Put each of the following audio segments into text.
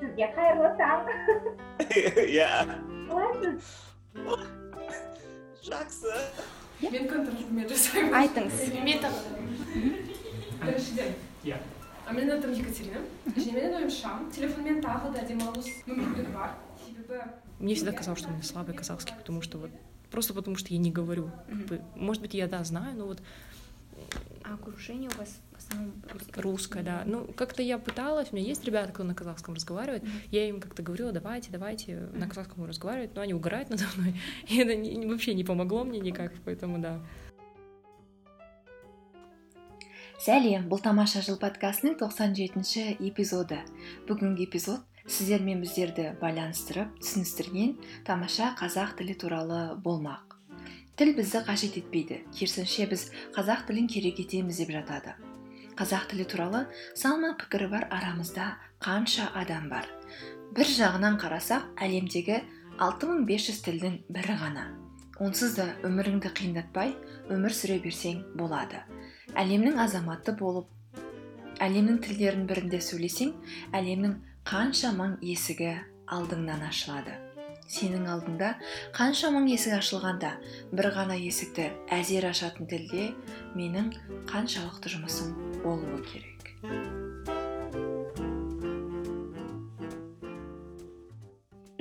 сізге қайырлы таң иә қалайсыз жақсы мен контрольмен жасаймын айтыңыз мета біріншіден иә менің атым екатерина және менің ойымша телефонмен тағы да демалыс мүмкіндігі бар себебі Мне всегда казалось, что у меня слабый казахский, потому что вот просто потому что я не говорю. Как бы, может быть, я да знаю, но вот а окружение у вас в основном русское русская, да. Ну, как-то я пыталась, у меня есть ребята, кто на казахском разговаривает, я им как-то говорила, давайте, давайте, на казахском разговаривать, но они угорают надо мной, и это не- вообще не помогло мне никак, поэтому да. сәлем бұл тамаша жыл подкастының 97-ші эпизоды бүгінгі эпизод сіздер мен біздерді байланыстырып түсіністірген тамаша қазақ тілі туралы болмақ тіл бізді қажет етпейді. Керісінше біз қазақ тілін керек етеміз деп жатады. Қазақ тілі туралы салма пікірі бар арамызда қанша адам бар? Бір жағынан қарасақ әлемдегі 6500 тілдің бірі ғана. Онсыз да өміріңді қиындатпай өмір сүре берсең болады. Әлемнің азаматы болып әлемнің тілдерінің бірінде сөйлесең әлемнің қанша мың есігі алдыңнан ашылады. Сенің алдыңда қанша мың есік ашылғанда бір ғана есікті әзер ашатын тілде менің қаншалықты жұмысым болуы керек.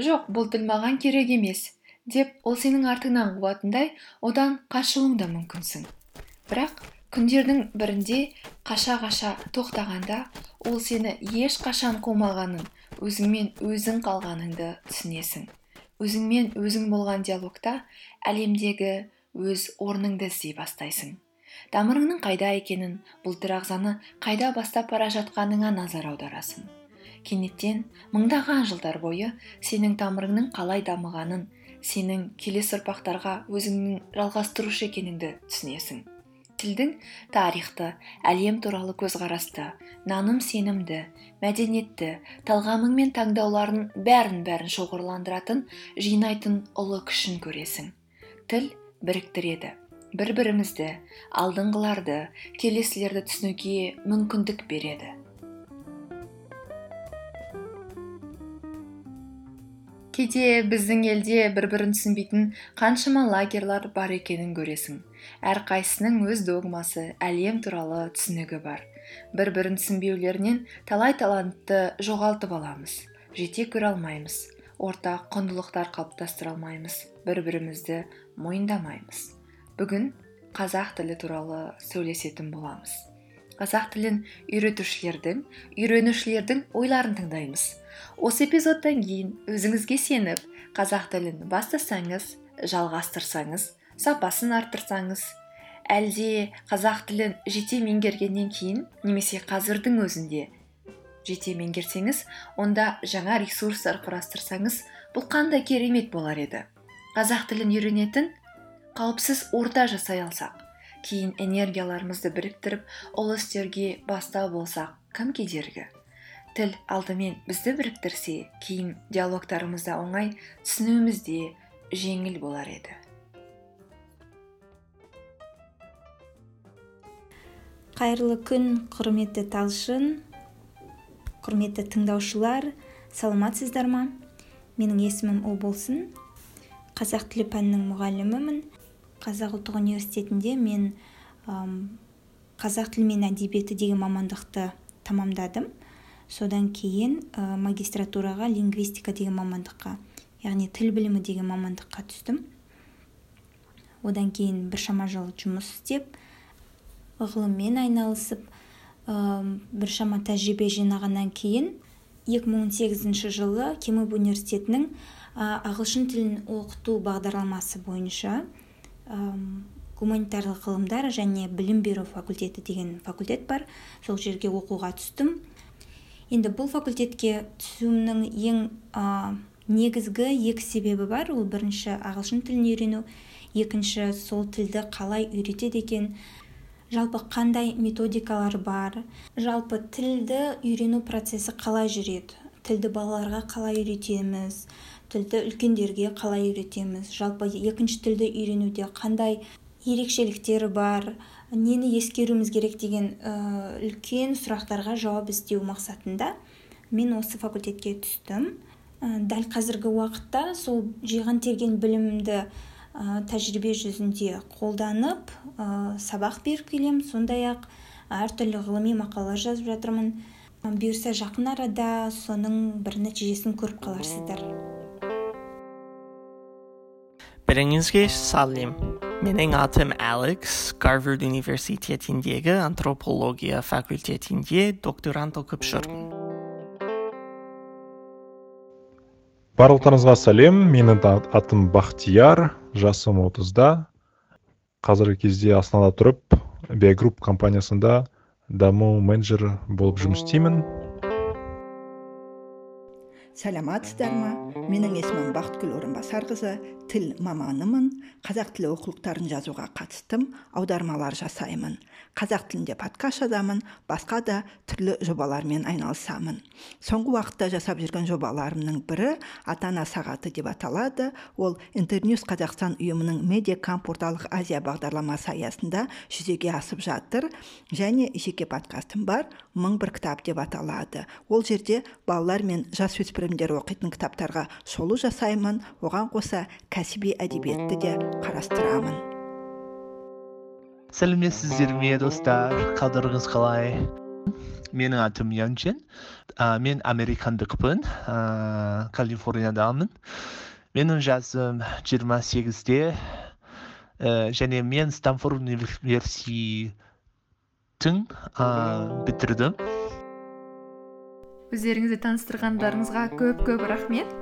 Жоқ бұл тіл маған керек емес деп ол сенің артыңнан қуатындай одан қашуың да мүмкінсің. Бірақ күндердің бірінде қаша қаша тоқтағанда ол сені ешқашан қумағанын өзіңмен өзің қалғаныңды түсінесің. Өзіңмен өзің болған диалогта әлемдегі өз орныңды іздей бастайсың. Тамырыңның қайда екенін бұлдыр ағзаны қайда бастап бара жатқаныңа назар аударасың. Кенеттен мыңдаған жылдар бойы сенің тамырыңның қалай дамығанын сенің келесі ұрпақтарға өзіңнің жалғастырушы екеніңді түсінесің. Тілдің тарихты әлем туралы көзқарасты наным сенімді мәдениетті талғамың мен таңдауларын бәрін бәрін шоғырландыратын жинайтын ұлы күшін көресің. Тіл біріктіреді. Бір бірімізді алдыңғыларды келесілерді түсінуге мүмкіндік береді. Кейде біздің елде бір бірін түсінбейтін қаншама лагерьлар бар екенін көресің. Әрқайсысының өз догмасы әлем туралы түсінігі бар. Бір бірін түсінбеулерінен талай талантты жоғалтып аламыз. Жете көре алмаймыз. Ортақ құндылықтар қалыптастыра алмаймыз. Бір бірімізді мойындамаймыз. Бүгін қазақ тілі туралы сөйлесетін боламыз. Қазақ тілін үйретушілердің үйренушілердің ойларын тыңдаймыз. Осы эпизодтан кейін өзіңізге сеніп қазақ тілін бастасаңыз жалғастырсаңыз сапасын арттырсаңыз әлде қазақ тілін жете меңгергеннен кейін немесе қазірдің өзінде жете меңгерсеңіз онда жаңа ресурстар құрастырсаңыз бұл қандай керемет болар еді? Қазақ тілін үйренетін қауіпсіз орта жасай алсақ кейін энергияларымызды біріктіріп ұлы істерге бастау болсақ кім кедергі? Тіл алдымен бізді біріктірсе кейін диалогтарымызда оңай түсінуіміз де жеңіл болар еді. Қайырлы күн құрметті талшын құрметті тыңдаушылар саламатсыздар ма? Менің есімім болсын қазақ тілі пәнінің мұғалімімін. Қазақ ұлттық университетінде мен қазақ тілі мен әдебиеті деген мамандықты тамамдадым. Содан кейін магистратураға лингвистика деген мамандыққа яғни тіл білімі деген мамандыққа түстім. Одан кейін біршама жыл жұмыс істеп ғылыммен айналысып біршама тәжірибе жинағаннан кейін 2018 жылы кембридж университетінің ағылшын тілін оқыту бағдарламасы бойынша гуманитарлық ғылымдар және білім беру факультеті деген факультет бар. Сол жерге оқуға түстім. Енді бұл факультетке түсуімнің ең а, негізгі екі себебі бар. Ол бірінші ағылшын тілін үйрену екінші сол тілді қалай үйретеді екен. Жалпы қандай методикалар бар? Жалпы тілді үйрену процесі қалай жүреді? Тілді балаларға қалай үйретеміз? Тілді үлкендерге қалай үйретеміз? Жалпы екінші тілді үйренуде қандай ерекшеліктері бар? Нені ескеруіміз керек деген ә, үлкен сұрақтарға жауап іздеу мақсатында мен осы факультетке түстім. Ә, дәл қазіргі уақытта сол жиған терген білімімді ә, тәжірибе жүзінде қолданып ә, сабақ беріп келемін. Сондай ақ әртүрлі ғылыми мақалалар жазып жатырмын. Бұйырса жақын арада соның бір нәтижесін көріп қаларсыздар. Біріңізге сәлем. Менің атым Алекс, Гарвард университетіндегі антропология факультетінде докторант оқып жүрмін. барлықтарыңызға сәлем менің ат- атым бақтияр жасым отызда қазіргі кезде астанада тұрып биогрупп компаниясында даму менеджері болып жұмыс істеймін сәлематсыздар ма менің есімім бақытгүл орынбасарқызы. Тіл маманымын. Қазақ тілі оқулықтарын жазуға қатыстым. Аудармалар жасаймын. Қазақ тілінде подкаст жазамын басқа да түрлі жобалармен айналысамын. Соңғы уақытта жасап жүрген жобаларымның бірі ата ана сағаты деп аталады. Ол интерньюз қазақстан ұйымының медиакамп орталық азия бағдарламасы аясында жүзеге асып жатыр. Және жеке подкастым бар мың бір кітап деп аталады. Ол жерде балалар мен жасөспірімдер оқитын кітаптарға шолу жасаймын. Оған қоса кәсіби әдебиетті де қарастырамын. Сәлеметсіздер ме достар? Қалдарыңыз қалай? Менің атым янчен. Ә, мен американдықпын. Ә, калифорниядамын. Менің жасым 28-де ә, және мен стамфорд университетін ә, бітірдім. Өздеріңізді таныстырғандарыңызға көп көп рахмет.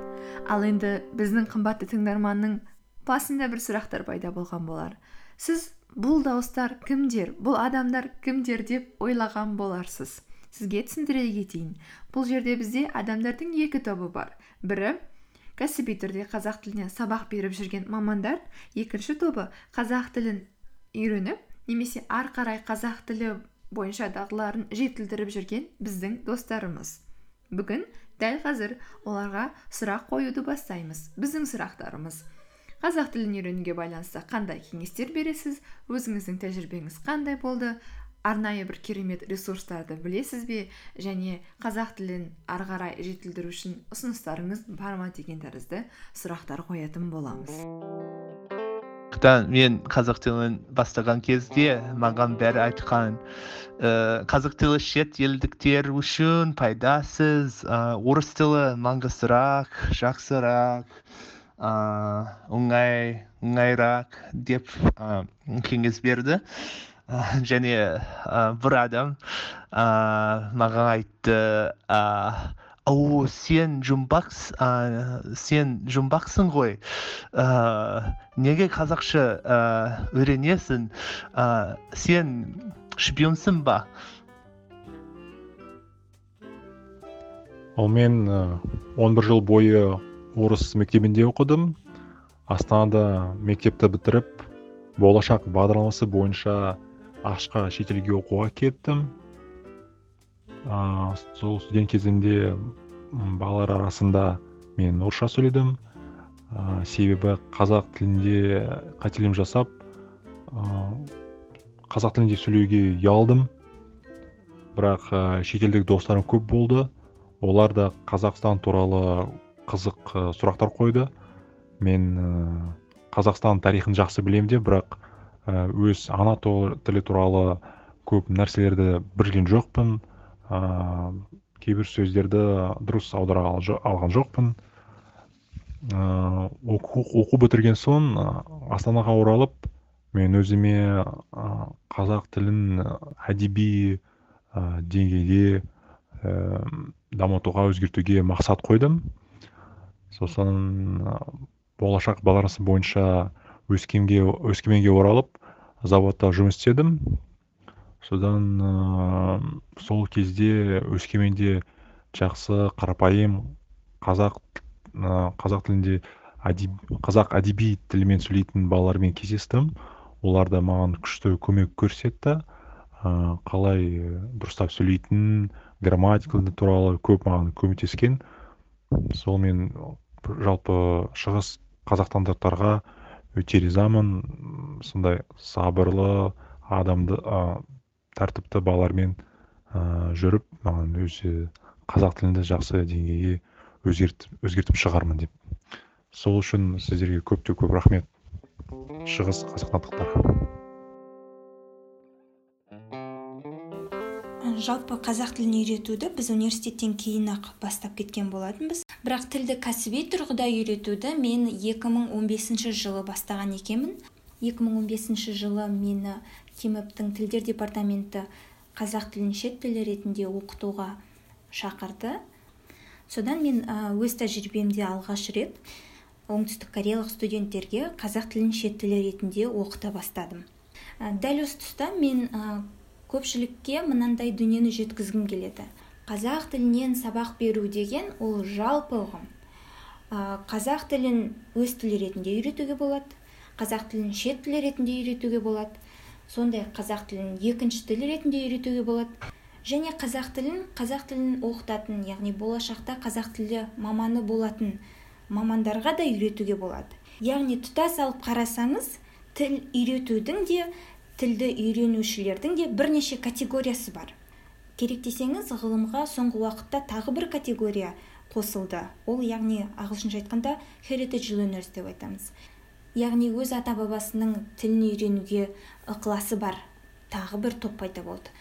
Ал енді біздің қымбатты тыңдарманның басында бір сұрақтар пайда болған болар. Сіз бұл дауыстар кімдер? Бұл адамдар кімдер деп ойлаған боларсыз. Сізге түсіндіре кетейін. Бұл жерде бізде адамдардың екі тобы бар. Бірі кәсіби түрде қазақ тіліне сабақ беріп жүрген мамандар екінші тобы қазақ тілін үйреніп немесе ары қарай қазақ тілі бойынша дағдыларын жетілдіріп жүрген біздің достарымыз. Бүгін дәл қазір оларға сұрақ қоюды бастаймыз. Біздің сұрақтарымыз. Қазақ тілін үйренуге байланысты қандай кеңестер бересіз өзіңіздің тәжірибеңіз қандай болды арнайы бір керемет ресурстарды білесіз бе және қазақ тілін ары қарай жетілдіру үшін ұсыныстарыңыз бар ма деген тәрізді сұрақтар қоятын боламыз. Мен қазақ тілін бастаған кезде маған бәрі айтқан ә, қазақ тілі шет елдіктер үшін пайдасыз ә, орыс тілі маңыздырақ жақсырақ оңай оңайырақ деп кеңес берді. Және бір адам маған айтты о сен жұмбақс ә, сен жұмбақсың ғой. Неге қазақша үйренесің? Сен шпионсың ба? Ал мен ә, 11 жыл бойы орыс мектебінде оқыдым. Астанада мектепті бітіріп болашақ бағдарламасы бойынша ақшқа шетелге оқуға кеттім. Ә, сол студент кезімде балалар арасында мен орысша сөйледім. Ә, себебі қазақ тілінде қателем жасап ә, қазақ тілінде сөйлеуге ұялдым. Бірақ ә, шетелдік достарым көп болды. Олар да қазақстан туралы қызық ә, сұрақтар қойды. Мен ә, қазақстан тарихын жақсы білемін де бірақ өз ана тілі туралы көп нәрселерді білген жоқпын. Ә, кейбір сөздерді дұрыс аудара алған жоқпын. Ә, оқу, оқу бітірген соң астанаға оралып мен өзіме қазақ тілін әдеби ә, деңгейде ә, дамытуға өзгертуге мақсат қойдым. Сосын болашақ бағдарламасы бойынша өскеменге өскеменге оралып заводта жұмыс істедім. Содан ә, сол кезде өскеменде жақсы қарапайым қазақ ә, қазақ тілінде әдеб, қазақ әдеби тілімен сөйлейтін балалармен кездестім. Олар да маған күшті көмек көрсетті. Ә, қалай дұрыстап сөйлейтін грамматика туралы көп маған көмектескен. Сол мен жалпы шығыс қазақстандықтарға өте ризамын. Сондай сабырлы адамды ә, тәртіпті балалармен ә, жүріп маған өзі қазақ тілінде жақсы деңгейге өзгертіп, өзгертіп шығармын деп. Сол үшін сіздерге көп те көп рахмет. Шығыс қазақстандықтар. Жалпы қазақ тілін үйретуді біз университеттен кейін ақ бастап кеткен болатынбыз. Бірақ тілді кәсіби тұрғыда үйретуді мен 2015 жылы бастаған екенмін. 2015 жылы мені кимэптің тілдер департаменті қазақ тілін шет тілі ретінде оқытуға шақырды. Содан мен өз тәжірибемде алғаш рет оңтүстік кореялық студенттерге қазақ тілін шет тілі ретінде оқыта бастадым. Дәл осы тұста мен көпшілікке мынандай дүниені жеткізгім келеді. Қазақ тілінен сабақ беру деген ол жалпы ұғым. Қазақ тілін өз тілі ретінде үйретуге болады қазақ тілін шет тілі ретінде үйретуге болады сондай қазақ тілін екінші тіл ретінде үйретуге болады. Және қазақ тілін қазақ тілін оқытатын яғни болашақта қазақ тілі маманы болатын мамандарға да үйретуге болады. Яғни тұтас алып қарасаңыз тіл үйретудің де тілді үйренушілердің де бірнеше категориясы бар. Керек десеңіз ғылымға соңғы уақытта тағы бір категория қосылды. Ол яғни ағылшынша айтқанда heritage learners деп айтамыз. Яғни өз ата бабасының тілін үйренуге ықыласы бар. Тағы бір топ пайда болды.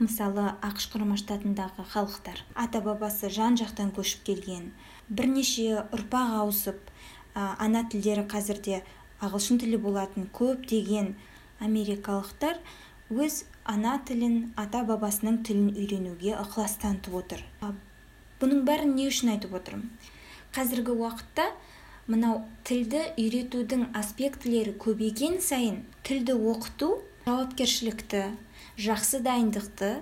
Мысалы ақш құрама штатындағы халықтар. Ата бабасы жан жақтан көшіп келген бірнеше ұрпақ ауысып ана тілдері қазірде ағылшын тілі болатын көптеген америкалықтар өз ана тілін ата бабасының тілін үйренуге ықылас танытып отыр бұның бәрін не үшін айтып отырмын? Қазіргі уақытта мынау тілді үйретудің аспектілері көбейген сайын тілді оқыту жауапкершілікті жақсы дайындықты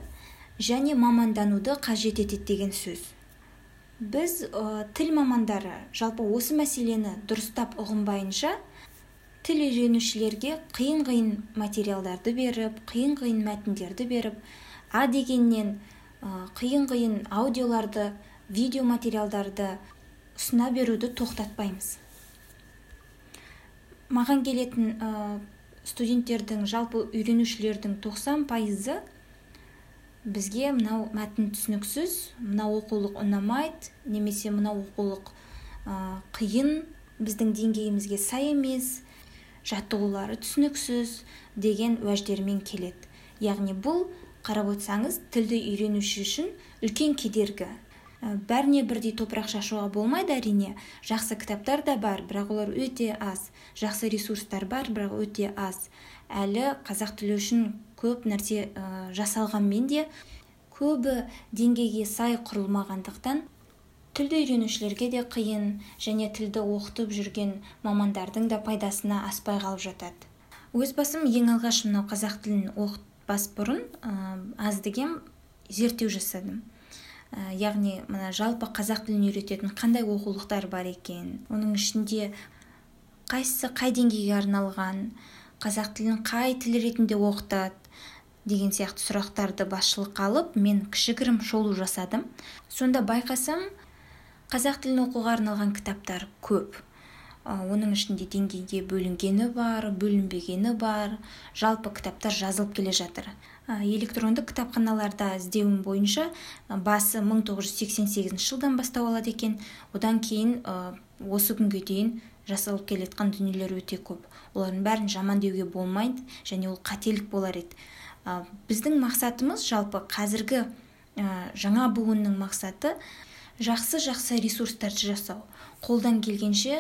және мамандануды қажет етеді деген сөз. Біз тіл мамандары жалпы осы мәселені дұрыстап ұғынбайынша тіл үйренушілерге қиын-қиын материалдарды беріп қиын-қиын мәтіндерді беріп а дегеннен қиын-қиын аудиоларды видео материалдарды ұсына беруді тоқтатпаймыз. Маған келетін студенттердің жалпы үйренушілердің 90 пайызы бізге мынау мәтін түсініксіз мынау оқулық ұнамайды немесе мынау оқулық қиын біздің деңгейімізге сай емес жаттығулары түсініксіз деген уәждермен келеді. Яғни бұл қарап отырсаңыз тілді үйренуші үшін үлкен кедергі. Ә, бәріне бірдей топырақ шашуға болмайды әрине. Жақсы кітаптар да бар бірақ олар өте аз. Жақсы ресурстар бар бірақ өте аз. Әлі қазақ тілі үшін көп нәрсе ә, жасалғанмен де көбі деңгейге сай құрылмағандықтан тілді үйренушілерге де қиын және тілді оқытып жүрген мамандардың да пайдасына аспай қалып жатады. Өз басым ең алғаш мынау қазақ тілін оқытпас бұрын ә, аз деген зерттеу жасадым. Ә, яғни мына жалпы қазақ тілін үйрететін қандай оқулықтар бар екен оның ішінде қайсысы қай деңгейге арналған қазақ тілін қай тіл ретінде оқытады деген сияқты сұрақтарды басшылыққа алып мен кішігірім шолу жасадым. Сонда байқасам қазақ тілін оқуға арналған кітаптар көп. Оның ішінде деңгейге бөлінгені бар бөлінбегені бар жалпы кітаптар жазылып келе жатыр. Электронды кітапханаларда іздеуім бойынша басы 1988 жылдан бастау алады екен. Одан кейін осы күнге дейін жасалып келе дүниелер өте көп. Олардың бәрін жаман деуге болмайды және ол қателік болар еді. Біздің мақсатымыз жалпы қазіргі жаңа буынның мақсаты жақсы жақсы ресурстарды жасау. Қолдан келгенше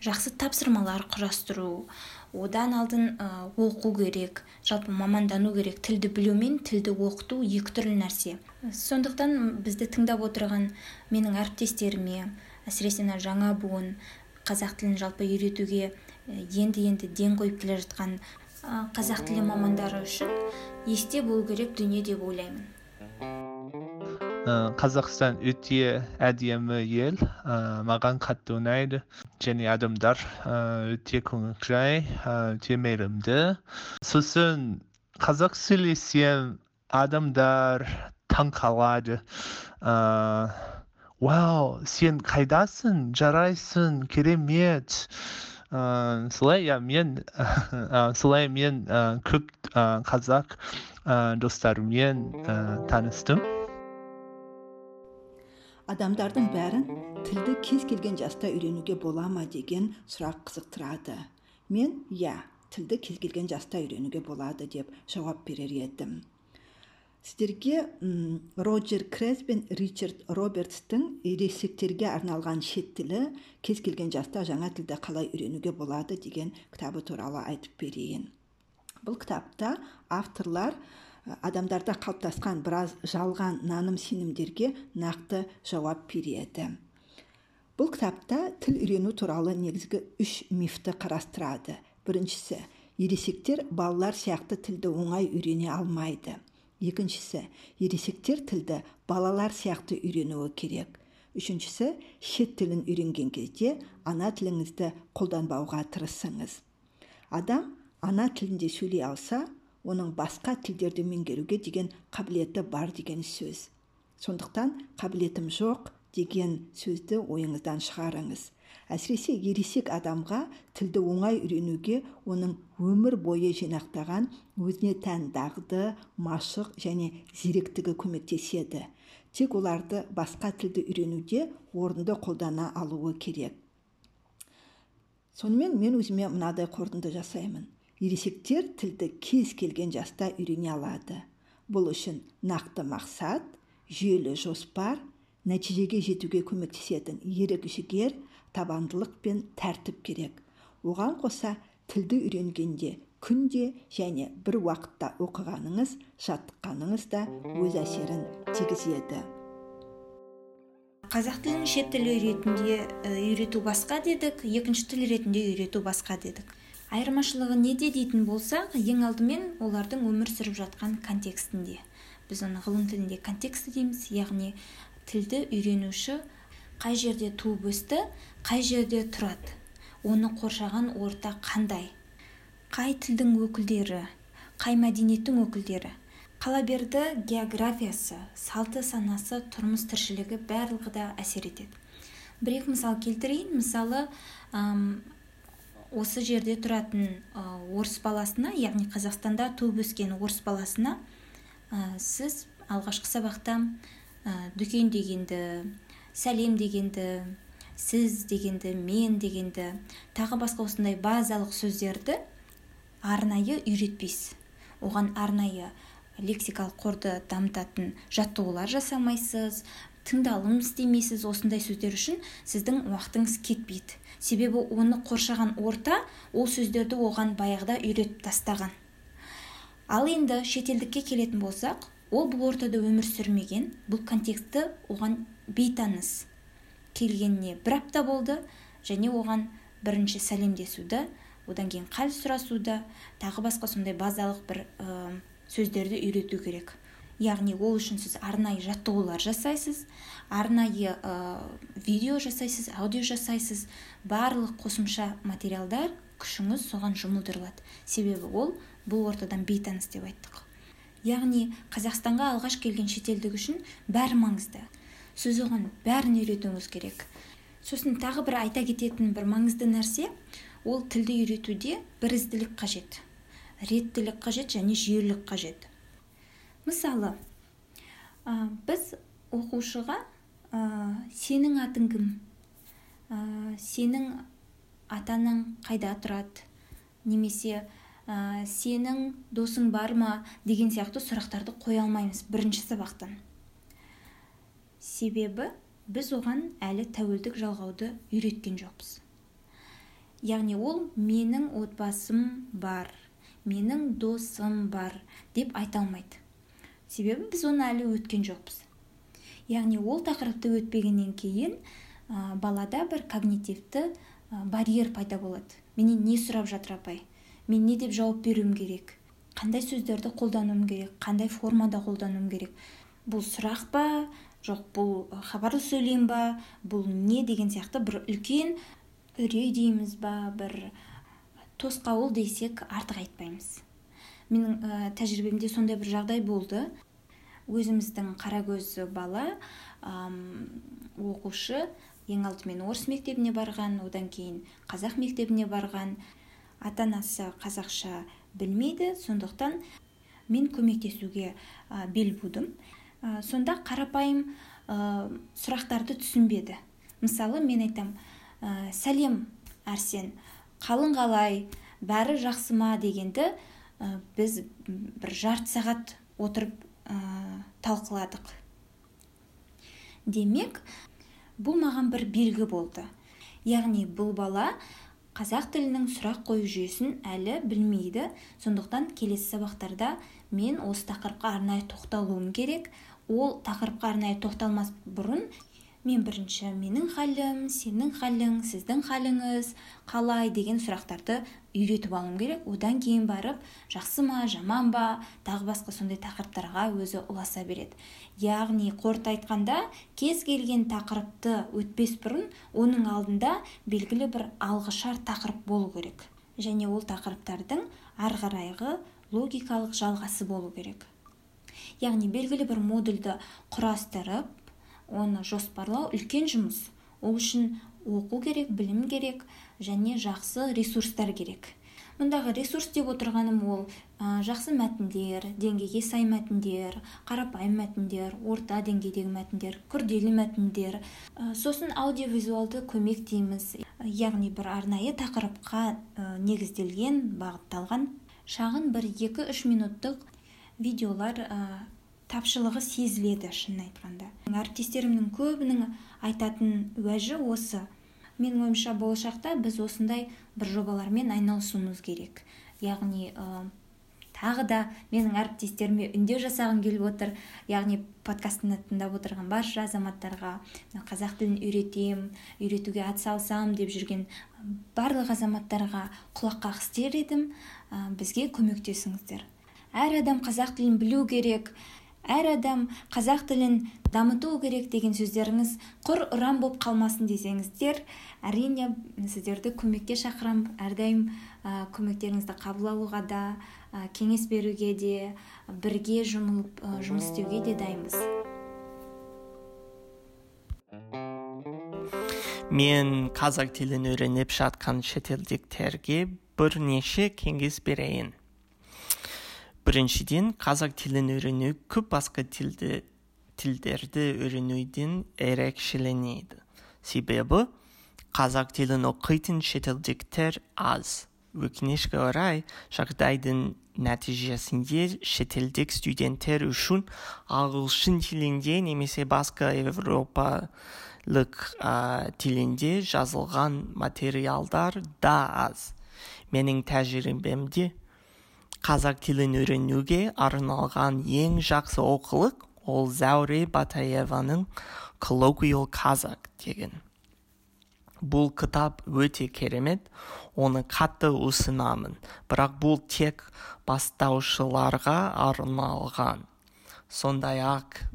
жақсы тапсырмалар құрастыру одан алдын ә, оқу керек жалпы мамандану керек тілді білу мен тілді оқыту екі түрлі нәрсе. Сондықтан бізді тыңдап отырған менің әріптестеріме әсіресе мына жаңа буын қазақ тілін жалпы үйретуге енді енді ден қойып келе жатқан қазақ тілі мамандары үшін есте болу керек дүние деп ойлаймын. Қазақстан өте әдемі ел. Маған қатты ұнайды. Және адамдар өте көңілжай өте мейірімді. Сосын қазақ сөйлесем адамдар таң қалады вау сен қайдасың? Жарайсың? Керемет! Ыыы солай иә мен солай мен көп қазақ достарыммен таныстым. Адамдардың бәрін тілді кез келген жаста үйренуге бола ма? деген сұрақ қызықтырады. Мен иә тілді кез келген жаста үйренуге болады деп жауап берер едім. Сіздерге м, роджер крез бен ричард робертстің ересектерге арналған шет тілі кез келген жаста жаңа тілді қалай үйренуге болады? деген кітабы туралы айтып берейін. Бұл кітапта авторлар адамдарда қалыптасқан біраз жалған наным сенімдерге нақты жауап береді. Бұл кітапта тіл үйрену туралы негізгі үш мифті қарастырады. Біріншісі ересектер балалар сияқты тілді оңай үйрене алмайды. Екіншісі ересектер тілді балалар сияқты үйренуі керек. Үшіншісі шет тілін үйренген кезде ана тіліңізді қолданбауға тырысыңыз. Адам ана тілінде сөйлей алса оның басқа тілдерді меңгеруге деген қабілеті бар деген сөз. Сондықтан қабілетім жоқ деген сөзді ойыңыздан шығарыңыз. Әсіресе ересек адамға тілді оңай үйренуге оның өмір бойы жинақтаған өзіне тән дағды машық және зеректігі көмектеседі. Тек оларды басқа тілді үйренуде орынды қолдана алуы керек. Сонымен мен өзіме мынадай қорытынды жасаймын. Ересектер тілді кез келген жаста үйрене алады. Бұл үшін нақты мақсат жүйелі жоспар нәтижеге жетуге көмектесетін ерік жігер табандылық пен тәртіп керек. Оған қоса тілді үйренгенде күнде және бір уақытта оқығаныңыз жаттыққаныңыз да өз әсерін тигізеді. Қазақ тілін шет тілі ретінде үйрету басқа дедік екінші тіл ретінде үйрету басқа дедік. Айырмашылығы неде дейтін болсақ ең алдымен олардың өмір сүріп жатқан контекстінде. Біз оны ғылым тілінде контекст дейміз яғни тілді үйренуші қай жерде туып өсті қай жерде тұрады. Оны қоршаған орта қандай? Қай тілдің өкілдері қай мәдениеттің өкілдері? Қала берді географиясы салты санасы тұрмыс тіршілігі барлығы да әсер етеді. Бір екі мысал келтірейін. Мысалы осы жерде тұратын орыс баласына яғни қазақстанда туып өскен орыс баласына ә, сіз алғашқы сабақта ә, дүкен дегенді сәлем дегенді сіз дегенді мен дегенді тағы басқа осындай базалық сөздерді арнайы үйретпейсіз. Оған арнайы лексикалық қорды дамытатын жаттығулар жасамайсыз тыңдалым істемейсіз осындай сөздер үшін сіздің уақытыңыз кетпейді. Себебі оны қоршаған орта ол сөздерді оған баяғыда үйретіп тастаған. Ал енді шетелдікке келетін болсақ ол бұл ортада өмір сүрмеген бұл контекстті оған бейтаныс келгеніне бір апта болды және оған бірінші сәлемдесуді одан кейін қал сұрасуды тағы басқа сондай базалық бір ә, сөздерді үйрету керек. Яғни ол үшін сіз арнайы жаттығулар жасайсыз арнайы ә, видео жасайсыз аудио жасайсыз. Барлық қосымша материалдар күшіңіз соған жұмылдырылады. Себебі ол бұл ортадан бейтаныс деп айттық. Яғни қазақстанға алғаш келген шетелдік үшін бәрі маңызды. Сіз оған бәрін үйретуіңіз керек. Сосын тағы бір айта кететін бір маңызды нәрсе ол тілді үйретуде бірізділік қажет реттілік қажет және жүйелілік қажет. Мысалы ә, біз оқушыға ә, сенің атың кім? Ә, сенің атаның қайда тұрады? Немесе ә, сенің досың бар ма деген сияқты сұрақтарды қоя алмаймыз бірінші сабақтан. Себебі біз оған әлі тәуелдік жалғауды үйреткен жоқпыз. Яғни ол менің отбасым бар менің досым бар деп айта алмайды. Себебі біз оны әлі өткен жоқпыз. Яғни ол тақырыпты өтпегеннен кейін ә, балада бір когнитивті ә, барьер пайда болады. Менен не сұрап жатыр апай? Мен не деп жауап беруім керек? Қандай сөздерді қолдануым керек? Қандай формада қолдануым керек? Бұл сұрақ па? Жоқ бұл хабарлы сөйлем ба? Бұл не деген сияқты бір үлкен үрей дейміз ба? Бір тосқауыл десек артық айтпаймыз. Менің ә, тәжірибемде сондай бір жағдай болды. Өзіміздің қарагөз бала әм, оқушы ең алдымен орыс мектебіне барған одан кейін қазақ мектебіне барған. Ата анасы қазақша білмейді сондықтан мен көмектесуге ә, бел будым. Ә, сонда қарапайым ә, сұрақтарды түсінбеді. Мысалы мен айтам ә, сәлем әрсен қалың қалай бәрі жақсы ма? дегенді ә, біз бір жарты сағат отырып ә, талқыладық. Демек бұл маған бір белгі болды. Яғни бұл бала қазақ тілінің сұрақ қою жүйесін әлі білмейді. Сондықтан келесі сабақтарда мен осы тақырыпқа арнайы тоқталуым керек. Ол тақырыпқа арнайы тоқталмас бұрын мен бірінші менің халім сенің халің сіздің халіңіз қалай деген сұрақтарды үйретіп алуым керек. Одан кейін барып жақсы ма жаман ба? тағы басқа сондай тақырыптарға өзі ұласа береді. Яғни қорыта айтқанда кез келген тақырыпты өтпес бұрын оның алдында белгілі бір алғышар тақырып болу керек. Және ол тақырыптардың ары қарайғы логикалық жалғасы болу керек. Яғни белгілі бір модульді құрастырып оны жоспарлау үлкен жұмыс. Ол үшін оқу керек білім керек және жақсы ресурстар керек. Мұндағы ресурс деп отырғаным ол ә, жақсы мәтіндер деңгейге сай мәтіндер қарапайым мәтіндер орта деңгейдегі мәтіндер күрделі мәтіндер. Ә, сосын аудиовизуалды көмек дейміз. Яғни бір арнайы тақырыпқа ә, негізделген бағытталған шағын бір 2-3 минуттық видеолар тапшылығы сезіледі шынын айтқанда. Әріптестерімнің көбінің айтатын уәжі осы. Менің ойымша болашақта біз осындай бір жобалармен айналысуымыз керек. Яғни ә, тағы да менің әріптестеріме үндеу жасағым келіп отыр. Яғни подкастымды тыңдап отырған барша азаматтарға қазақ тілін үйретем үйретуге атсалысамын деп жүрген барлық азаматтарға құлақ қағыс едім. Ә, бізге көмектесіңіздер. Әр адам қазақ тілін білу керек. Әр адам қазақ тілін дамыту керек деген сөздеріңіз құр ұран болып қалмасын десеңіздер әрине сіздерді көмекке шақырамын. Әрдайым ә, көмектеріңізді қабыл алуға да ә, кеңес беруге де бірге жұмылып ә, жұмыс істеуге де дайынбыз. Мен қазақ тілін үйреніп жатқан шетелдіктерге бірнеше кеңес берейін. Біріншіден қазақ тілін үйрену көп басқа тілді тілдерді үйренуден ерекшеленеді. Себебі қазақ тілін оқитын шетелдіктер аз. Өкінішке орай жағдайдың нәтижесінде шетелдік студенттер үшін ағылшын тілінде немесе басқа еуропалық ә, тілінде жазылған материалдар да аз. Менің тәжірибемде қазақ тілін үйренуге арналған ең жақсы оқулық ол зәуре батаеваның коллоквиал қазақ деген. Бұл кітап өте керемет оны қатты ұсынамын бірақ бұл тек бастаушыларға арналған. Сондай ақ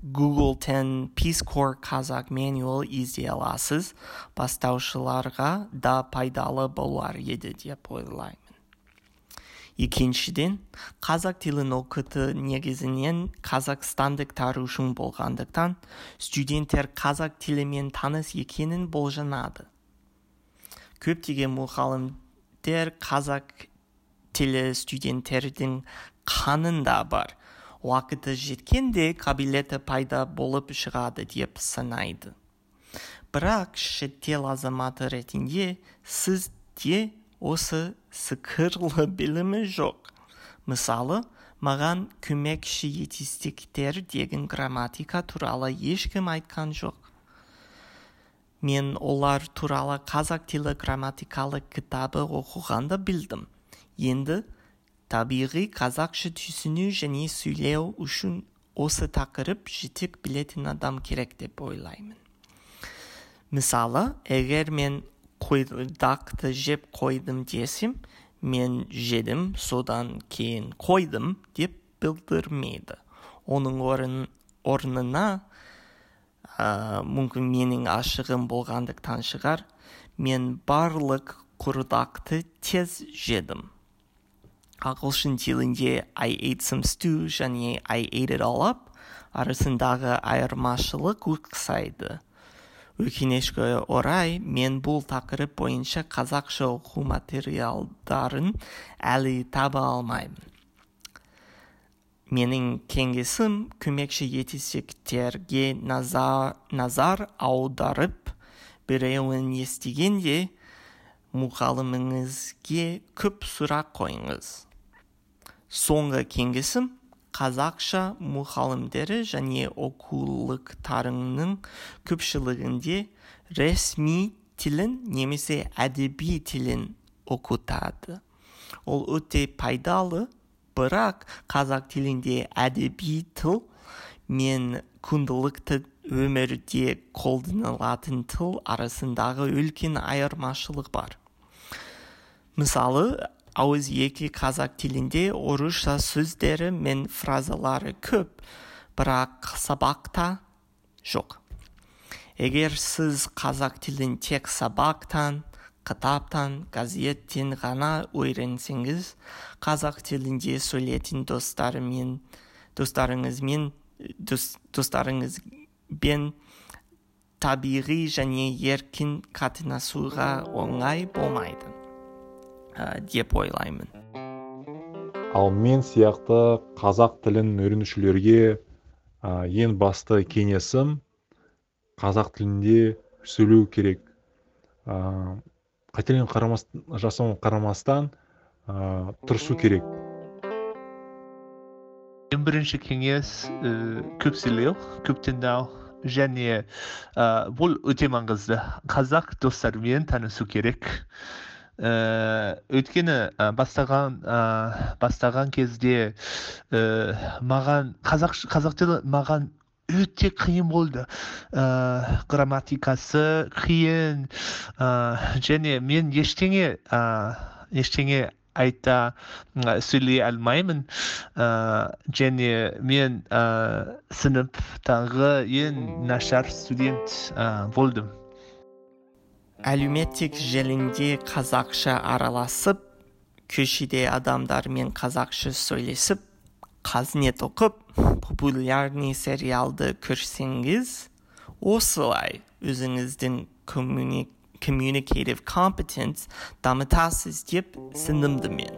peace corps қазақ manual іздей аласыз бастаушыларға да пайдалы болар еді деп ойлаймын екіншіден қазақ тілін оқыту негізінен қазақстандықтар үшін болғандықтан студенттер қазақ тілімен таныс екенін болжанады. Көптеген мұғалімдер қазақ тілі студенттердің қанында бар уақыты жеткенде қабілеті пайда болып шығады деп санайды. Бірақ шетел азаматы ретінде сізде осы сықырлы білімі жоқ. Мысалы маған көмекші етістіктер деген грамматика туралы ешкім айтқан жоқ. Мен олар туралы қазақ тілі грамматикалық кітабы оқығанда білдім. Енді табиғи қазақша түсіну және сөйлеу үшін осы тақырып жетік білетін адам керек деп ойлаймын. Мысалы егер мен қойдақты жеп қойдым десем мен жедім содан кейін қойдым деп білдірмейді. Оның орын, орнына ә, мүмкін менің ашығым болғандықтан шығар мен барлық құрдақты тез жедім. Ағылшын тілінде I ate some stew және I ate it all up арасындағы айырмашылық ұқсайды өкінішке орай мен бұл тақырып бойынша қазақша оқу материалдарын әлі таба алмаймын. Менің кеңесім көмекші етістіктерге назар, назар аударып біреуін естігенде мұғаліміңізге көп сұрақ қойыңыз. Соңғы кеңесім қазақша мұғалімдері және оқулықтарының көпшілігінде ресми тілін немесе әдеби тілін оқытады. Ол өте пайдалы бірақ қазақ тілінде әдеби тіл мен күнделікті өмірде қолданылатын тіл арасындағы үлкен айырмашылық бар. Мысалы ауыз екі қазақ тілінде орысша сөздері мен фразалары көп бірақ сабақта жоқ. Егер сіз қазақ тілін тек сабақтан кітаптан газеттен ғана үйренсеңіз қазақ тілінде сөйлейтін достарымен достарыңызмен дос, достарыңызбен табиғи және еркін қатынасуға оңай болмайды. Деп ойлаймын. Ал мен сияқты қазақ тілін үйренушілерге ә, ең басты кеңесім қазақ тілінде сөйлеу керек. Ә, қателен қарамас, жасауын қарамастан ә, тырысу керек. Ең бірінші кеңес ә, көп сөйлеу көп тыңдау және ә, бұл өте маңызды. Қазақ достармен танысу керек. Ә, өйткені ә, бастаған ә, бастаған кезде ә, маған қазақ қазақ маған өте қиын болды. Ә, грамматикасы қиын ә, және мен ештеңе ә, ештеңе айта сөйлей алмаймын. Ә, және мен ә, сыныптағы ең нашар студент ә, болдым. Әлеуметтік желінде қазақша араласып көшеде адамдармен қазақша сөйлесіп қазнет оқып популярный сериалды көрсеңіз осылай өзіңіздің communicative competence дамытасыз деп сенімдімін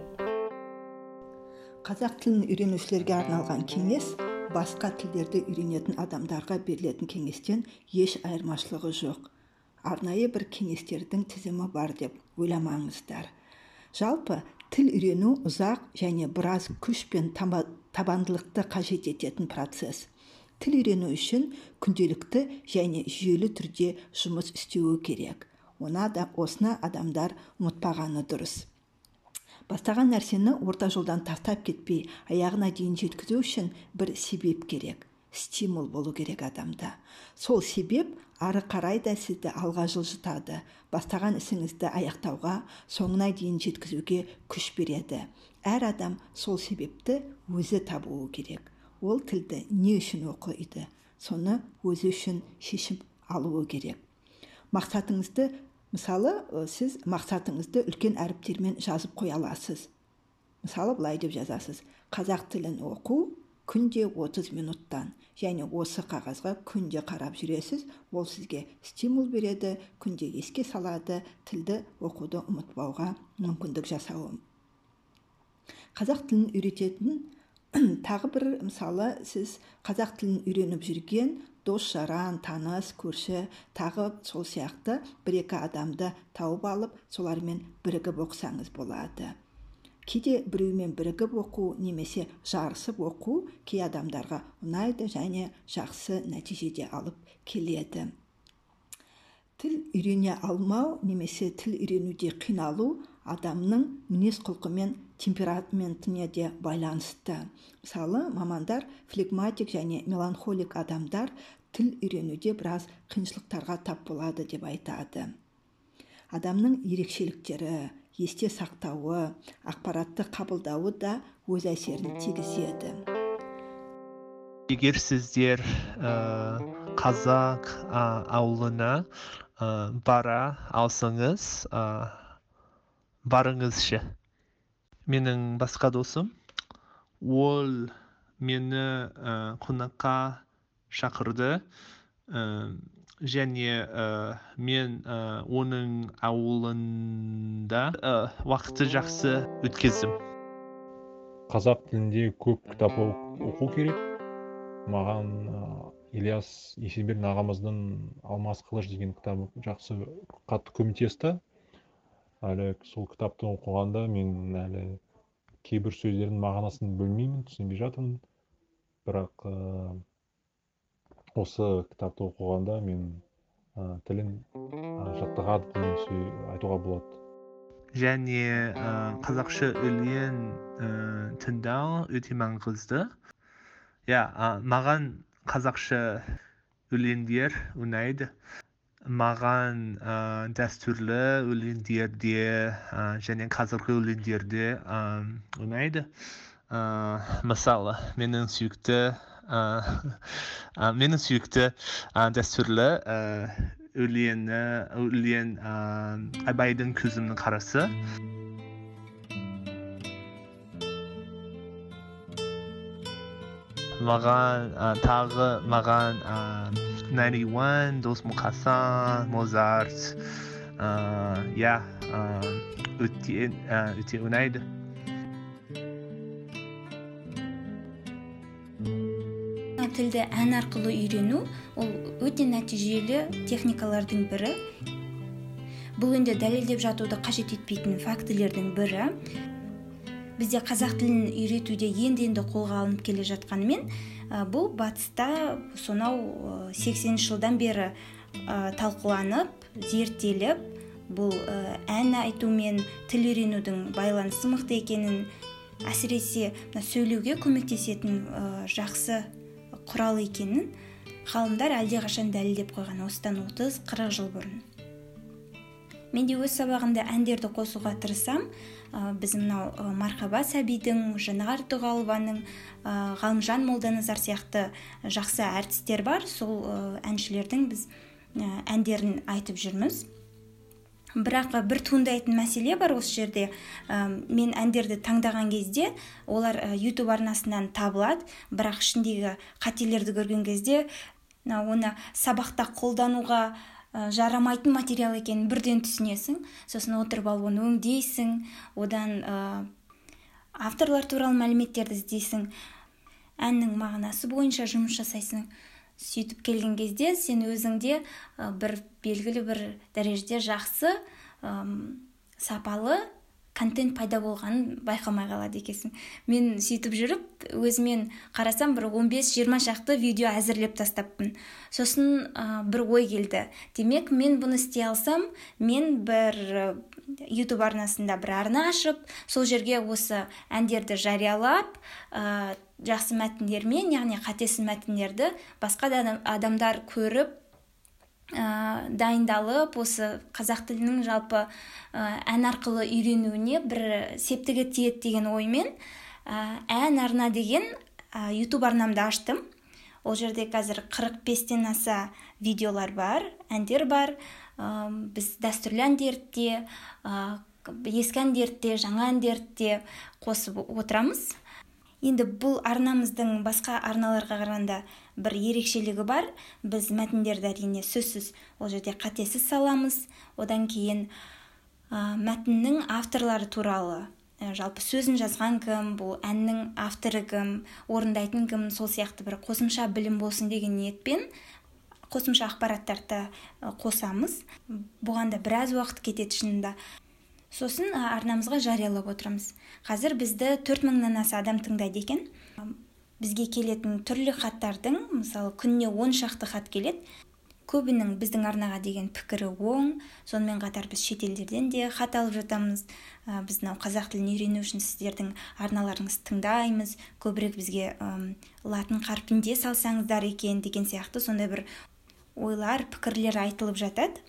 қазақ тілін үйренушілерге арналған кеңес басқа тілдерді үйренетін адамдарға берілетін кеңестен еш айырмашылығы жоқ. Арнайы бір кеңестердің тізімі бар деп ойламаңыздар. Жалпы тіл үйрену ұзақ және біраз күш пен табандылықты қажет ететін процесс. Тіл үйрену үшін күнделікті және жүйелі түрде жұмыс істеуі керек. Оны да осыны адамдар ұмытпағаны дұрыс. Бастаған нәрсені орта жолдан тастап кетпей аяғына дейін жеткізу үшін бір себеп керек. Стимул болу керек адамда. Сол себеп ары қарай да сізді алға жылжытады. Бастаған ісіңізді аяқтауға соңына дейін жеткізуге күш береді. Әр адам сол себепті өзі табуы керек. Ол тілді не үшін оқиды соны өзі үшін шешім алуы керек. Мақсатыңызды мысалы сіз мақсатыңызды үлкен әріптермен жазып қоя аласыз. Мысалы былай деп жазасыз. Қазақ тілін оқу күнде 30 минуттан және осы қағазға күнде қарап жүресіз. Ол сізге стимул береді күнде еске салады тілді оқуды ұмытпауға мүмкіндік жасауы қазақ тілін үйрететін тағы бір мысалы сіз қазақ тілін үйреніп жүрген дос жаран таныс көрші тағы сол сияқты бір екі адамды тауып алып солармен бірігіп оқысаңыз болады. Кейде біреумен бірігіп оқу немесе жарысып оқу кей адамдарға ұнайды және жақсы нәтижеде алып келеді. Тіл үйрене алмау немесе тіл үйренуде қиналу адамның мінез құлқы мен темпераментіне де байланысты. Мысалы мамандар флегматик және меланхолик адамдар тіл үйренуде біраз қиыншылықтарға тап болады деп айтады. Адамның ерекшеліктері есте сақтауы ақпаратты қабылдауы да өз әсерін тигізеді. Егер сіздер ә, қазақ ә, ауылына ә, бара алсаңыз ә, барыңызшы. Менің басқа досым ол мені ә, қонаққа шақырды. Ә, және ә, мен ә, оның ауылында ә, уақытты жақсы өткіздім. Қазақ тілінде көп кітап оқу керек. Маған ә, ильяс есенберлин ағамыздың алмас қылыш деген кітабы жақсы қатты көмектесті. Әлі сол кітапты оқығанда мен әлі кейбір сөздердің мағынасын білмеймін түсінбей жатырмын. Бірақ ә, осы кітапты оқығанда мен ә, тілім ә, сөй айтуға болады. Және ә, қазақша өлең ә, тыңдау өте маңызды. Иә ә, маған қазақша өлеңдер ұнайды. Маған ә, дәстүрлі өлеңдерде ә, және қазіргі өлеңдерде ә, ұнайды. Ә, мысалы менің сүйікті менің сүйікті дәстүрлі өлеңі өлең абайдың көзімнің қарасы маған тағы маған 91 дос мұқасан мозарт иә өте ұнайды тілді ән арқылы үйрену ол өте нәтижелі техникалардың бірі. Бұл енді дәлелдеп жатуды қажет етпейтін фактілердің бірі. Бізде қазақ тілін үйретуде енді енді қолға алынып келе жатқанымен бұл батыста сонау ә, 80 жылдан бері талқыланып зерттеліп бұл ән айту мен тіл үйренудің байланысы мықты екенін әсіресе сөйлеуге көмектесетін жақсы құрал екенін ғалымдар әлдеқашан дәлелдеп қойған осыдан 30-40 жыл бұрын. Мен де өз сабағымда әндерді қосуға тырысам ә, біз мынау ә, мархаба сәбидің жанағар дұғалованың ә, ғалымжан молданазар сияқты жақсы әртістер бар. Сол әншілердің біз әндерін айтып жүрміз. Бірақ бір туындайтын мәселе бар осы жерде. Ә, мен әндерді таңдаған кезде олар ә, YouTube арнасынан табылады. Бірақ ішіндегі қателерді көрген кезде мына оны сабақта қолдануға ә, жарамайтын материал екенін бірден түсінесің. Сосын отырып алып оны өңдейсің. Одан ә, авторлар туралы мәліметтерді іздейсің. Әннің мағынасы бойынша жұмыс жасайсың. Сөйтіп келген кезде сен өзіңде бір белгілі бір дәрежеде жақсы ым, сапалы контент пайда болғанын байқамай қалады екенсің. Мен сөйтіп жүріп өзімен қарасам бір 15-20 шақты видео әзірлеп тастаппын. Сосын ә, бір ой келді. Демек мен бұны істей алсам мен бір YouTube арнасында бір арна ашып сол жерге осы әндерді жариялап жақсы мәтіндермен яғни қатесіз мәтіндерді басқа да адам- адамдар көріп ә, дайындалып осы қазақ тілінің жалпы ән арқылы үйренуіне бір септігі тиеді деген оймен ән арна деген ә, YouTube арнамды аштым. Ол жерде қазір 45-тен аса видеолар бар әндер бар. Ә, біз дәстүрлі әндерді де ә, ескі әндерді де жаңа әндерді де қосып отырамыз. Енді бұл арнамыздың басқа арналарға қарағанда бір ерекшелігі бар. Біз мәтіндерді әрине сөзсіз ол жерде қатесіз саламыз. Одан кейін ә, мәтіннің авторлары туралы ә, жалпы сөзін жазған кім бұл әннің авторы кім орындайтын кім сол сияқты бір қосымша білім болсын деген ниетпен қосымша ақпараттарды қосамыз. Бұған да біраз уақыт кетеді шынында. Сосын арнамызға жариялап отырамыз. Қазір бізді төрт мыңнан аса адам тыңдайды екен. Бізге келетін түрлі хаттардың мысалы күніне он шақты хат келеді. Көбінің біздің арнаға деген пікірі оң. Сонымен қатар біз шетелдерден де хат алып жатамыз. Ә, біз мынау қазақ тілін үйрену үшін сіздердің арналарыңызды тыңдаймыз. Көбірек бізге ым, латын қарпінде салсаңыздар екен деген сияқты сондай бір ойлар пікірлер айтылып жатады.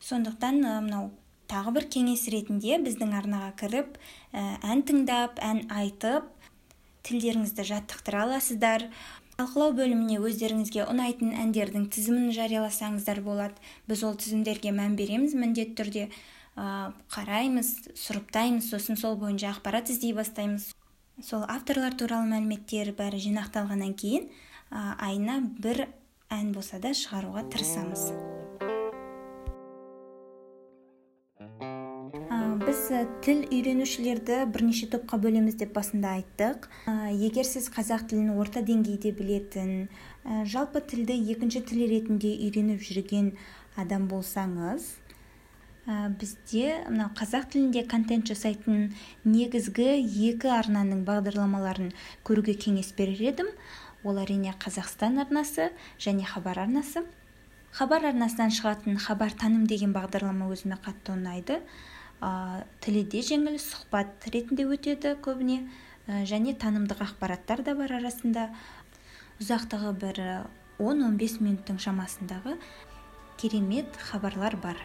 Сондықтан мынау тағы бір кеңес ретінде біздің арнаға кіріп ә, ән тыңдап ән айтып тілдеріңізді жаттықтыра аласыздар. Талқылау бөліміне өздеріңізге ұнайтын әндердің тізімін жарияласаңыздар болады. Біз ол тізімдерге мән береміз міндетті түрде қараймыз сұрыптаймыз сосын сол бойынша ақпарат іздей бастаймыз. Сол авторлар туралы мәліметтер бәрі жинақталғаннан кейін айына бір ән болса да шығаруға тырысамыз. Ә, тіл үйренушілерді бірнеше топқа бөлеміз деп басында айттық. Егер сіз қазақ тілін орта деңгейде білетін жалпы тілді екінші тіл ретінде үйреніп жүрген адам болсаңыз бізде мына қазақ тілінде контент жасайтын негізгі екі арнаның бағдарламаларын көруге кеңес берер едім. Ол әрине қазақстан арнасы және хабар арнасы. Хабар арнасынан шығатын хабар таным деген бағдарлама өзіме қатты ұнайды. Ә, тілі де жеңіл сұхбат ретінде өтеді көбіне. Ә, және танымдық ақпараттар да бар арасында. Ұзақтығы бір 10-15 минуттың шамасындағы керемет хабарлар бар.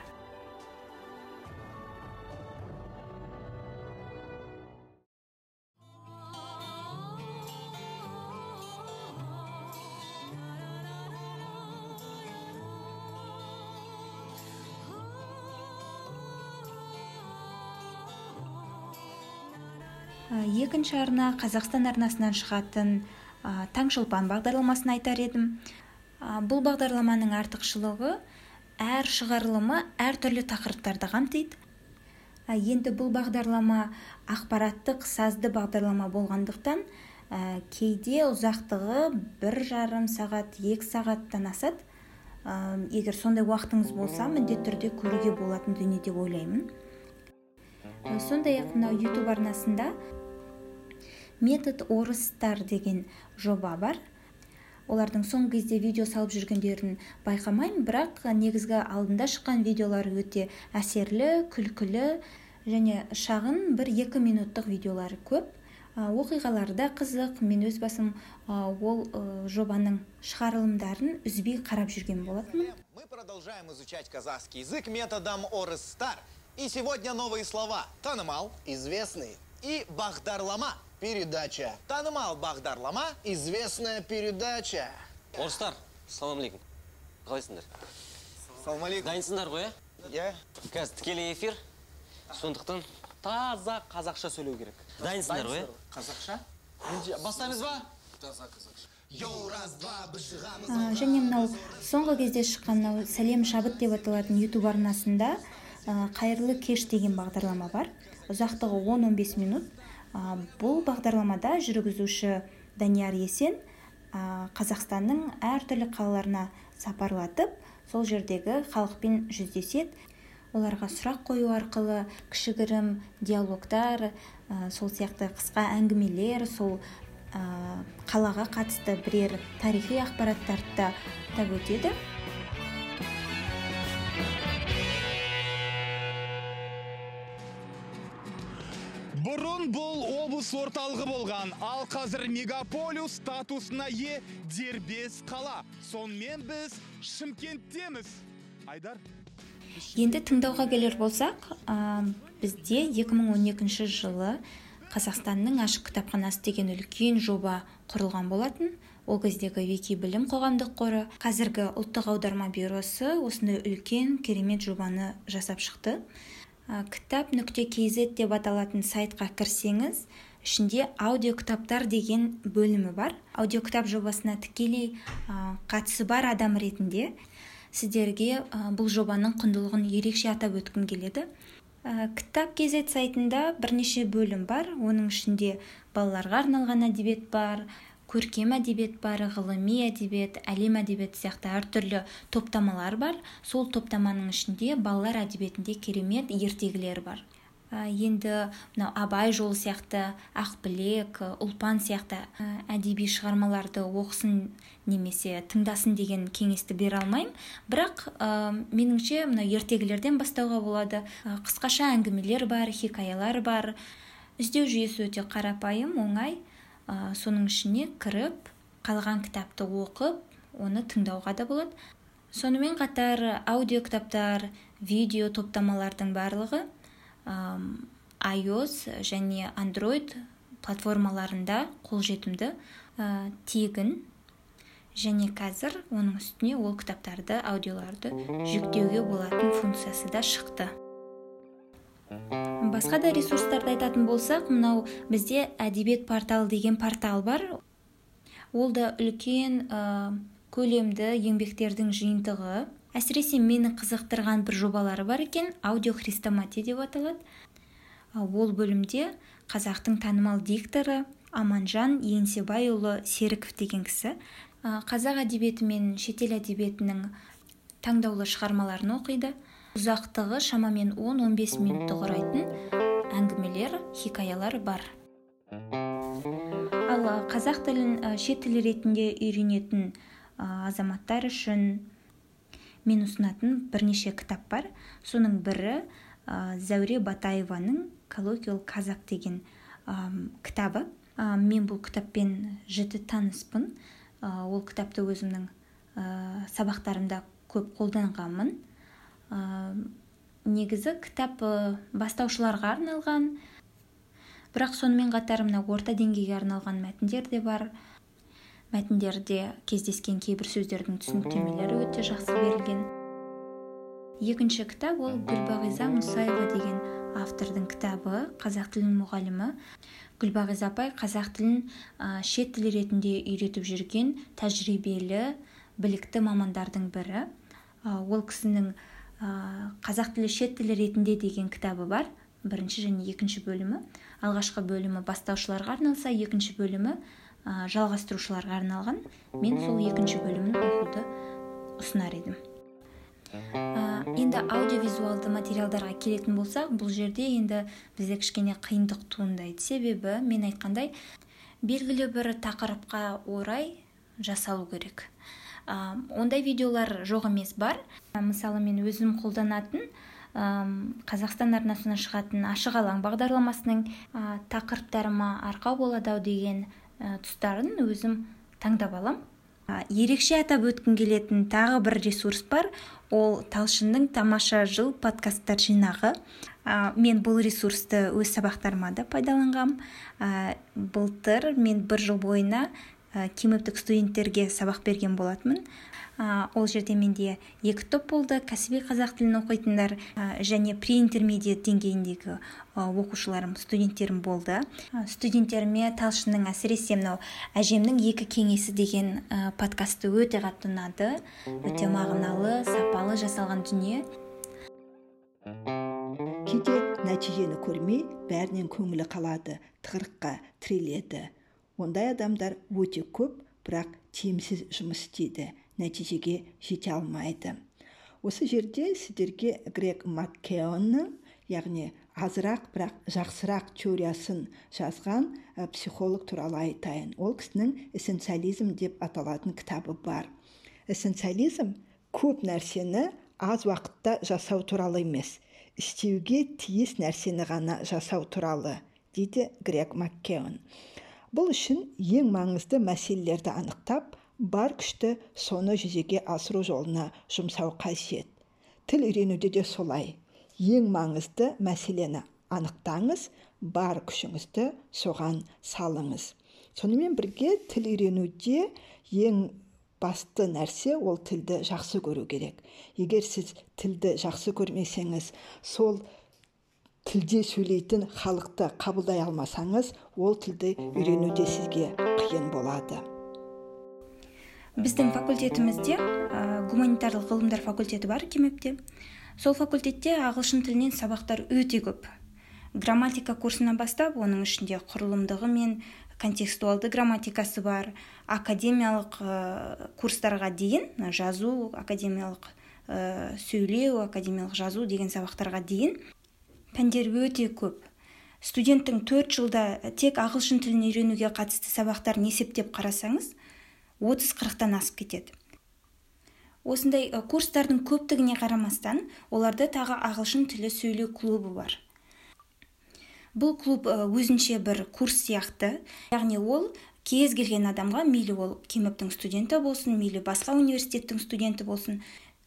Екінші арна қазақстан арнасынан шығатын ә, таңшолпан бағдарламасын айтар едім. Ә, бұл бағдарламаның артықшылығы әр шығарылымы әртүрлі тақырыптарды қамтиды Ә, енді бұл бағдарлама ақпараттық сазды бағдарлама болғандықтан ә, кейде ұзақтығы бір жарым сағат екі сағаттан асады. Ә, егер сондай уақытыңыз болса міндетті түрде көруге болатын дүние деп ойлаймын. Сондай ақ мынау ютуб арнасында метод орыстар деген жоба бар олардың соңғы кезде видео салып жүргендерін байқамаймын бірақ негізгі алдында шыққан видеолары өте әсерлі күлкілі және шағын бір екі минуттық видеолары көп оқиғалары да қызық мен өз басым ол жобаның шығарылымдарын үзбей қарап жүрген болатынмын Мы продолжаем изучать казахский язык методом Орыстар. И сегодня новые слова. Танымал. Известный. И Бахдарлама. Передача. Танымал Бахдарлама. Известная передача. орыстар салам алейкум қалайсыңдар Салам алейкум. дайынсыңдар ғой иә Я. қазір тікелей эфир сондықтан таза қазақша сөйлеу керек дайынсыңдар ғой иә Казахша? Бастаймыз ба? Йоу, раз, два, біз шығамыз. Ә, және мынау соңғы кезде шыққан мынау сәлем шабыт деп аталатын ютуб арнасында қайырлы кеш деген бағдарлама бар ұзақтығы 10-15 минут. Ә, бұл бағдарламада жүргізуші данияр есен ә, қазақстанның әртүрлі қалаларына сапарлатып сол жердегі халықпен жүздеседі. Оларға сұрақ қою арқылы кішігірім диалогтар ә, сол сияқты қысқа әңгімелер сол қалаға қатысты бірер тарихи ақпараттарды да атап өтеді. Бұрын бұл облыс орталығы болған. Ал қазір мегаполис статусына ие дербес қала. Сонымен біз шымкенттеміз. Айдар? Енді тыңдауға келер болсақ бізде 2012 жылы қазақстанның ашық кітапханасы деген үлкен жоба құрылған болатын. Ол кездегі вики білім қоғамдық қоры. Қазіргі ұлттық аударма бюросы осындай үлкен керемет жобаны жасап шықты. Кітап нүкте kz деп аталатын сайтқа кірсеңіз ішінде аудио кітаптар деген бөлімі бар. Аудио кітап жобасына тікелей қатысы бар адам ретінде сіздерге бұл жобаның құндылығын ерекше атап өткім келеді. Кітап kz сайтында бірнеше бөлім бар. Оның ішінде балаларға арналған әдебиет бар көркем әдебиет бар ғылыми әдебиет әлем әдебиеті сияқты әртүрлі топтамалар бар. Сол топтаманың ішінде балалар әдебиетінде керемет ертегілер бар. Енді мынау абай жолы сияқты ақбілек ұлпан сияқты әдеби шығармаларды оқысын немесе тыңдасын деген кеңесті бере алмаймын. Бірақ ә, меніңше мына ертегілерден бастауға болады. Қысқаша әңгімелер бар хикаялар бар. Іздеу жүйесі өте қарапайым оңай. Ә, соның ішіне кіріп қалған кітапты оқып оны тыңдауға да болады. Сонымен қатар аудио кітаптар видео топтамалардың барлығы ам, iOS және Android платформаларында қолжетімді. Ә, тегін және қазір оның үстіне ол кітаптарды аудиоларды жүктеуге болатын функциясы да шықты. Басқа да ресурстарды айтатын болсақ мынау бізде әдебиет порталы деген портал бар. Ол да үлкен ә, көлемді еңбектердің жиынтығы. Әсіресе мені қызықтырған бір жобалары бар екен аудио хрестоматия деп аталады ол бөлімде қазақтың танымал дикторы аманжан еңсебайұлы серіков деген кісі. Қазақ әдебиеті мен шетел әдебиетінің таңдаулы шығармаларын оқиды. Ұзақтығы шамамен 10-15 минутты құрайтын әңгімелер хикаялар бар. Ал қазақ тілін шет тілі ретінде үйренетін азаматтар үшін мен ұсынатын бірнеше кітап бар. Соның бірі зәуре батаеваның коллоквиал казак деген кітабы. Мен бұл кітаппен жіті таныспын. Ол кітапты өзімнің сабақтарымда көп қолданғанмын. Негізі кітап бастаушыларға арналған. Бірақ сонымен қатар мына орта деңгейге арналған мәтіндер де бар. Мәтіндерде кездескен кейбір сөздердің түсініктемелері өте жақсы берілген. Екінші кітап ол гүлбағиза мұсаева деген автордың кітабы қазақ тілінің мұғалімі. Гүлбағиза апай қазақ тілін шет тілі ретінде үйретіп жүрген тәжірибелі білікті мамандардың бірі. Ол кісінің қазақ тілі шет тілі ретінде деген кітабы бар бірінші және екінші бөлімі. Алғашқы бөлімі бастаушыларға арналса екінші бөлімі ә, жалғастырушыларға арналған. Мен сол екінші бөлімін оқуды ұсынар едім. Ә, енді аудиовизуалды материалдарға келетін болсақ бұл жерде енді бізде кішкене қиындық туындайды себебі мен айтқандай белгілі бір тақырыпқа орай жасалу керек. Ә, ондай видеолар жоқ емес бар. Мысалы мен өзім қолданатын қазақстан арнасынан шығатын ашық алаң бағдарламасының ә, тақырыптарыма арқау болады ау деген ә, тұстарын өзім таңдап алам. Ә, ерекше атап өткім келетін тағы бір ресурс бар. Ол талшынның тамаша жыл подкасттар жинағы. Ә, мен бұл ресурсты өз сабақтарыма да пайдаланғам. Ә, былтыр мен бір жыл бойына ә, кемептік студенттерге сабақ берген болатынмын ә, ол жерде менде екі топ болды. Кәсіби қазақ тілін оқитындар ә, және интермедиат деңгейіндегі оқушыларым студенттерім болды. Студенттеріме талшынның әсіресе мынау әжемнің екі кеңесі деген подкасты өте қатты ұнады. Өте мағыналы сапалы жасалған дүние. Кейде нәтижені көрмей бәрінен көңілі қалады тығырыққа тіреледі. Ондай адамдар өте көп бірақ тиімсіз жұмыс істейді нәтижеге жете алмайды. Осы жерде сіздерге грег маккеонның яғни азырақ бірақ жақсырақ теориясын жазған психолог туралы айтайын. Ол кісінің эссенциализм деп аталатын кітабы бар. Эссенциализм көп нәрсені аз уақытта жасау туралы емес істеуге тиіс нәрсені ғана жасау туралы дейді грег маккеон. Бұл үшін ең маңызды мәселелерді анықтап бар күшті соны жүзеге асыру жолына жұмсау қасиет тіл үйренуде де солай. Ең маңызды мәселені анықтаңыз бар күшіңізді соған салыңыз. Сонымен бірге тіл үйренуде ең басты нәрсе ол тілді жақсы көру керек. Егер сіз тілді жақсы көрмесеңіз сол тілде сөйлейтін халықты қабылдай алмасаңыз ол тілді үйренуде сізге қиын болады. Біздің факультетімізде ә, гуманитарлық ғылымдар факультеті бар кемепте. Сол факультетте ағылшын тілінен сабақтар өте көп. Грамматика курсынан бастап оның ішінде құрылымдығы мен контекстуалды грамматикасы бар академиялық ә, курстарға дейін жазу академиялық ә, сөйлеу академиялық жазу деген сабақтарға дейін пәндер өте көп. Студенттің төрт жылда тек ағылшын тілін үйренуге қатысты сабақтарын есептеп қарасаңыз отыз қырықтан асып кетеді. Осындай курстардың көптігіне қарамастан оларда тағы ағылшын тілі сөйлеу клубы бар. Бұл клуб өзінше бір курс сияқты. Яғни ол кез келген адамға мейлі ол кемептің студенті болсын мейлі басқа университеттің студенті болсын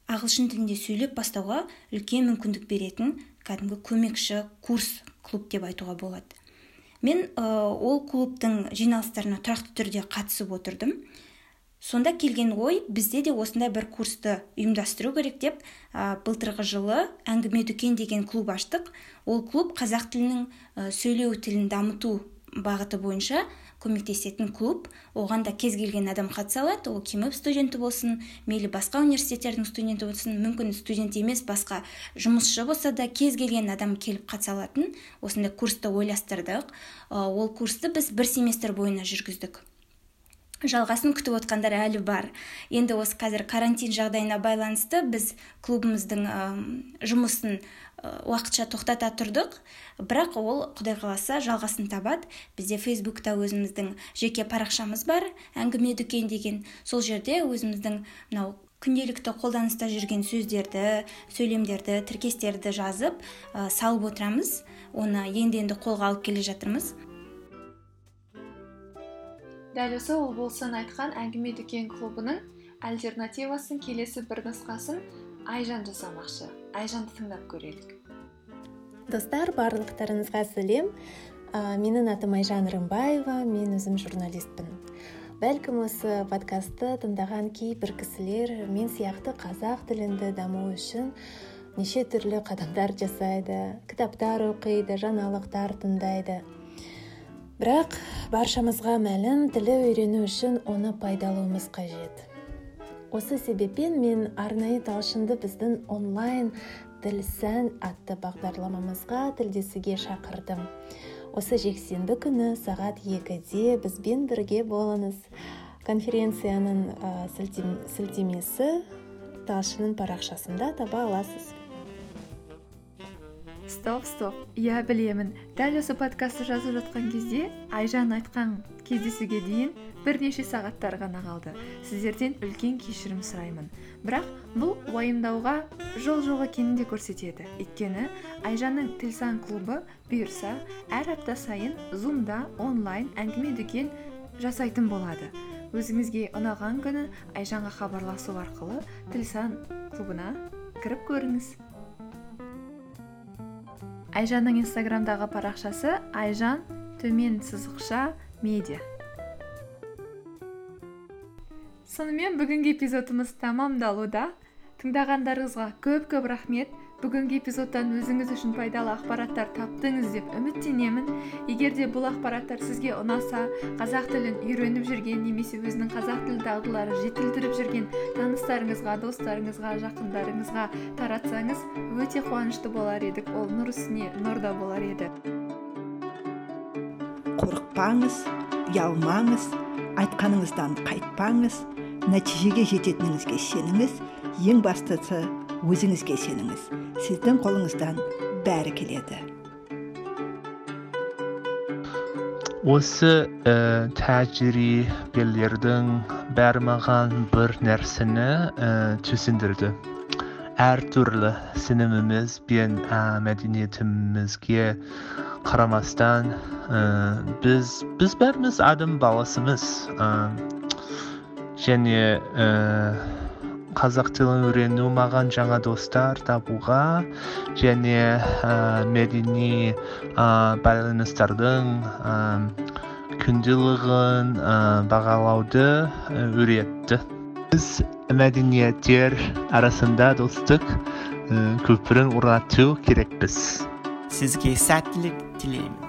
ағылшын тілінде сөйлеп бастауға үлкен мүмкіндік беретін кәдімгі көмекші курс клуб деп айтуға болады. Мен ол клубтың жиналыстарына тұрақты түрде қатысып отырдым. Сонда келген ой бізде де осындай бір курсты ұйымдастыру керек деп ә, былтырғы жылы әңгіме дүкен деген клуб аштық. Ол клуб қазақ тілінің ә, сөйлеу тілін дамыту бағыты бойынша көмектесетін клуб. Оған да кез келген адам қатыса алады. Ол кимэп студенті болсын мейлі басқа университеттердің студенті болсын. Мүмкін студент емес басқа жұмысшы болса да кез келген адам келіп қатыса алатын. Осындай курсты ойластырдық. Ол курсты біз бір семестр бойына жүргіздік. Жалғасын күтіп отқандар әлі бар. Енді осы қазір карантин жағдайына байланысты біз клубымыздың жұмысын уақытша тоқтата тұрдық. Бірақ ол құдай қаласа жалғасын табады. Бізде фейсбукта өзіміздің жеке парақшамыз бар әңгіме дүкен деген. Сол жерде өзіміздің мынау күнделікті қолданыста жүрген сөздерді сөйлемдерді тіркестерді жазып ә, салып отырамыз. Оны енді енді қолға алып келе жатырмыз. Дәл осы ол болсын айтқан әңгіме дүкен клубының альтернативасын келесі бір нұсқасын айжан жасамақшы. Айжанды тыңдап көрелік. Достар барлықтарыңызға сәлем. Ә, менің атым айжан рымбаева мен өзім журналистпін. Бәлкім осы подкастты тыңдаған кейбір кісілер мен сияқты қазақ тілінде даму үшін неше түрлі қадамдар жасайды кітаптар оқиды жаңалықтар тыңдайды. Бірақ баршамызға мәлім тілі үйрену үшін оны пайдалануымыз қажет. Осы себеппен мен арнайы талшынды біздің онлайн тіл сән атты бағдарламамызға тілдесуге шақырдым. Осы жексенбі күні сағат екіде бізбен бірге болыңыз. Конференцияның ә, сілтемесі талшынның парақшасында таба аласыз. Стоп стоп иә білемін. Дәл осы подкастты жазып жатқан кезде айжан айтқан кездесуге дейін бірнеше сағаттар ғана қалды. Сіздерден үлкен кешірім сұраймын. Бірақ бұл уайымдауға жол жоқ екенін де көрсетеді. Өйткені айжанның тілсан клубы бұйырса әр апта сайын зумда онлайн әңгіме дүкен жасайтын болады. Өзіңізге ұнаған күні айжанға хабарласу арқылы тілсан клубына кіріп көріңіз. Айжанның инстаграмдағы парақшасы айжан төмен сызықша медиа. Сонымен бүгінгі эпизодымыз тамамдалуда тыңдағандарыңызға көп көп рахмет. Бүгінгі эпизодтан өзіңіз үшін пайдалы ақпараттар таптыңыз деп үміттенемін. Егер де бұл ақпараттар сізге ұнаса қазақ тілін үйреніп жүрген немесе өзінің қазақ тілі дағдыларын жетілдіріп жүрген таныстарыңызға достарыңызға жақындарыңызға таратсаңыз өте қуанышты болар едік. Ол нұр үстіне нұр да болар еді. Қорықпаңыз ұялмаңыз айтқаныңыздан қайтпаңыз нәтижеге жететініңізге сеніңіз ең бастысы өзіңізге сеніңіз. Сіздің қолыңыздан бәрі келеді. Осы ә, тәжірибелердің бәрі маған бір нәрсені ә, түсіндірді. Әртүрлі сеніміміз бен ә, мәдениетімізге қарамастан ә, біз біз бәріміз адам баласымыз ә, және қазақ тілін үйрену маған жаңа достар табуға және ә, мәдени ә, байланыстардың ә, күнделігін ә, бағалауды үйретті Biz medeniyetler arasında dostluk, e, kültürün uğratıyor gerekmiz. Sizge sertlik dilerim.